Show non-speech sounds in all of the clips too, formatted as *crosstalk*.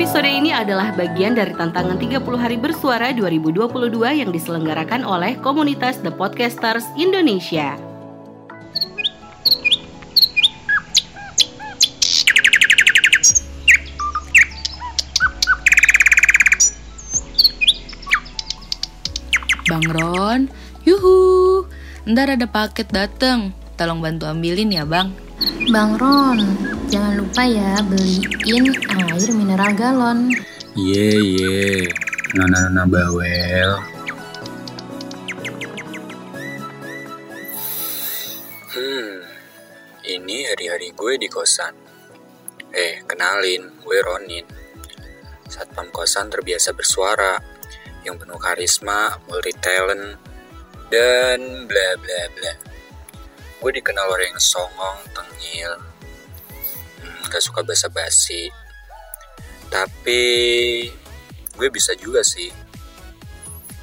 Episode ini adalah bagian dari tantangan 30 hari bersuara 2022 yang diselenggarakan oleh komunitas The Podcasters Indonesia. Bang Ron, yuhu, ntar ada paket dateng. Tolong bantu ambilin ya bang. Bang Ron, jangan lupa ya beliin air mineral galon. Ye ye, nona-nona bawel. Hmm, ini hari-hari gue di kosan. Eh, kenalin, gue Ronin. Satpam kosan terbiasa bersuara, yang penuh karisma, multi talent, dan bla bla bla. Gue dikenal orang yang songong, tengil, gak suka basa-basi. Tapi gue bisa juga sih.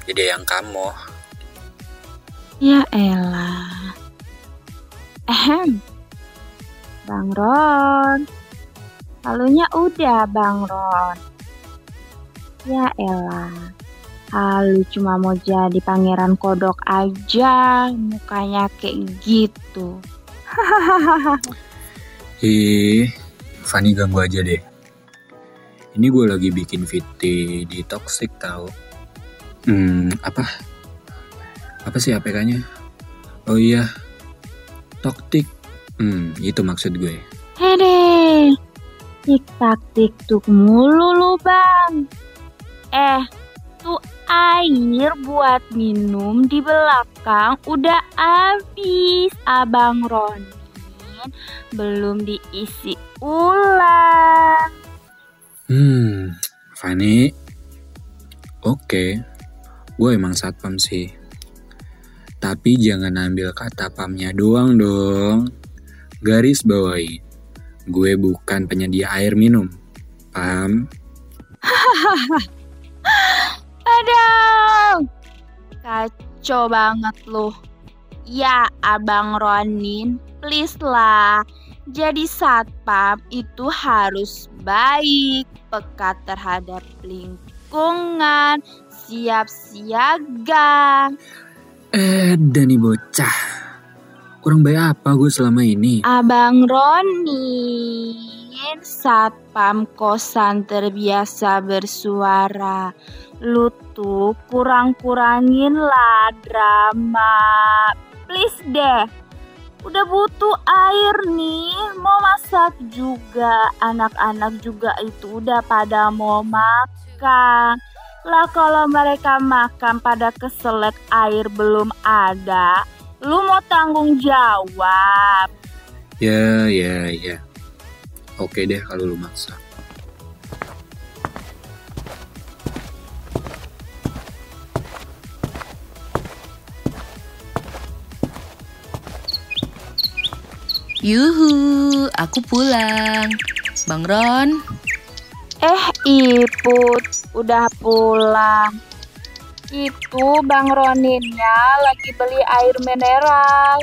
Jadi yang kamu. Ya elah. Ehem. Bang Ron. Halunya udah Bang Ron. Ya elah. Halu cuma mau jadi pangeran kodok aja. Mukanya kayak gitu. *laughs* Ih, Fanny ganggu aja deh. Ini gue lagi bikin VT di Toxic tau. Hmm, apa? Apa sih APK-nya? Oh iya, Toktik. Hmm, itu maksud gue. Hede. Tik tak tik tuk mulu lu bang. Eh, tuh air buat minum di belakang udah habis abang Ronin belum diisi ulang. Hmm, Fanny. Oke, gue emang satpam sih. Tapi jangan ambil kata pamnya doang dong. Garis bawahi. Gue bukan penyedia air minum. Paham? *laughs* Aduh, kacau banget lu. Ya, Abang Ronin, please lah. Jadi satpam itu harus baik, peka terhadap lingkungan, siap siaga. Eh, Dani bocah. Kurang baik apa gue selama ini? Abang Ronin, satpam kosan terbiasa bersuara. Lu tuh kurang-kurangin lah drama. Please deh. Udah butuh air nih, mau masak juga. Anak-anak juga itu udah pada mau makan. Lah kalau mereka makan pada keselak air belum ada, lu mau tanggung jawab. Ya, ya, ya. Oke deh kalau lu maksa. Yuhu, aku pulang. Bang Ron, Eh, Iput, udah pulang. Itu Bang Roninnya lagi beli air mineral.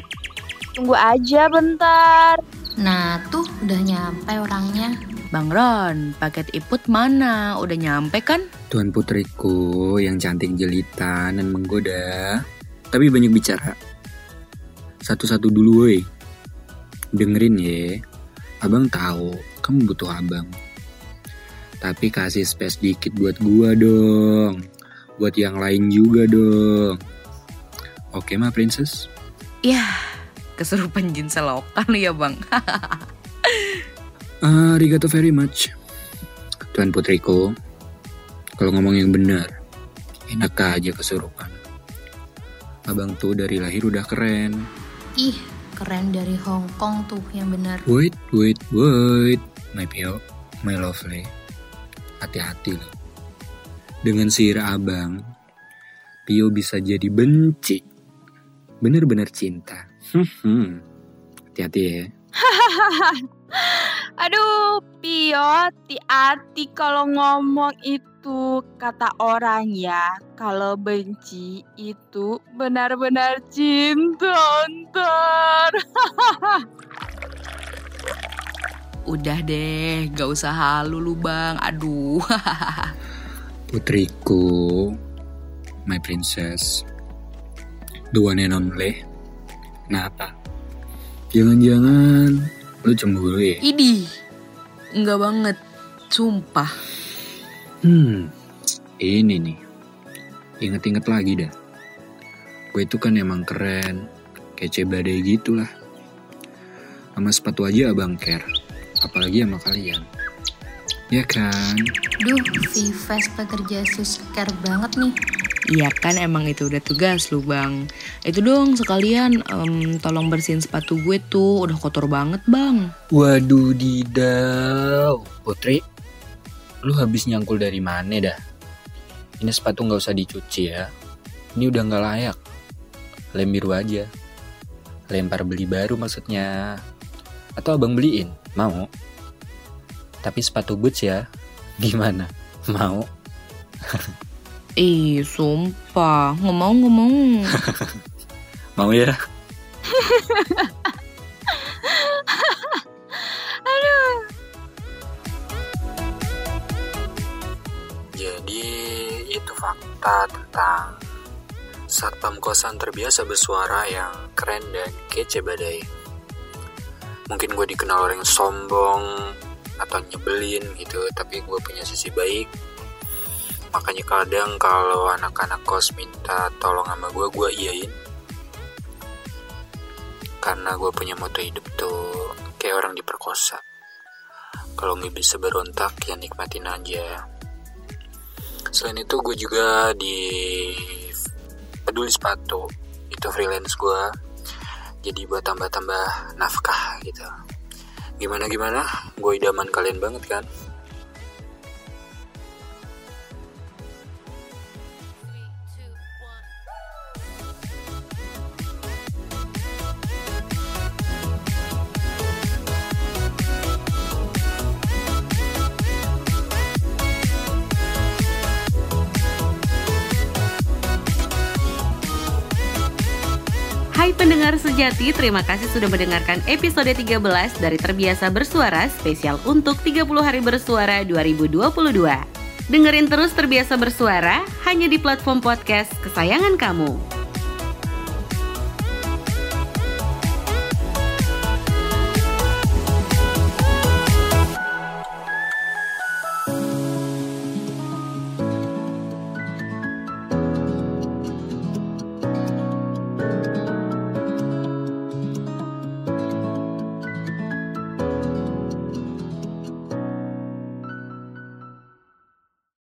Tunggu aja bentar. Nah tuh udah nyampe orangnya. Bang Ron, paket iput mana? Udah nyampe kan? Tuan putriku yang cantik jelita dan menggoda. Tapi banyak bicara. Satu-satu dulu woi. Dengerin ya. Abang tahu kamu butuh abang. Tapi kasih space dikit buat gua dong. Buat yang lain juga dong. Oke mah princess? Yah, kesurupan jin selokan ya bang. *laughs* Arigato very much. Tuan putriku, kalau ngomong yang benar, enak aja kesurupan. Abang tuh dari lahir udah keren. Ih, keren dari Hong Kong tuh yang bener. Wait, wait, wait. My Pio, my lovely. Hati-hati loh. Dengan sihir abang, Pio bisa jadi benci. Bener-bener cinta. Hmm, Hati-hati ya. *laughs* Aduh, Pio, hati-hati kalau ngomong itu kata orang ya. Kalau benci itu benar-benar cinta ntar. *laughs* Udah deh, gak usah halu lu bang. Aduh. *laughs* Putriku, my princess, the one and only. Kenapa? Jangan-jangan lu cemburu ya? Idih, enggak banget. Sumpah. Hmm, ini nih. Ingat-ingat lagi dah. Gue itu kan emang keren, kece badai gitu lah. Sama sepatu aja abang care, apalagi sama kalian. Ya kan? Duh, Vives pekerja susker banget nih. Iya kan emang itu udah tugas lu bang. Itu dong sekalian em, tolong bersihin sepatu gue tuh udah kotor banget bang. Waduh didaw. Putri, lu habis nyangkul dari mana dah? Ini sepatu nggak usah dicuci ya. Ini udah nggak layak. Lem biru aja. Lempar beli baru maksudnya. Atau abang beliin? Mau? Tapi sepatu boots ya. Gimana? *laughs* Mau? *laughs* Ih sumpah nggak mau nggak mau. Mau ya? *laughs* Jadi itu fakta tentang satpam kosan terbiasa bersuara yang keren dan kece badai. Mungkin gue dikenal orang yang sombong atau nyebelin gitu, tapi gue punya sisi baik. Makanya kadang kalau anak-anak kos minta tolong sama gue, gue iyain. Karena gue punya moto hidup tuh kayak orang diperkosa. Kalau nggak bisa berontak ya nikmatin aja. Selain itu gue juga di peduli sepatu itu freelance gue jadi buat tambah-tambah nafkah gitu. Gimana gimana? Gue idaman kalian banget kan? Hai pendengar sejati, terima kasih sudah mendengarkan episode 13 dari Terbiasa Bersuara spesial untuk 30 hari bersuara 2022. Dengerin terus Terbiasa Bersuara hanya di platform podcast kesayangan kamu.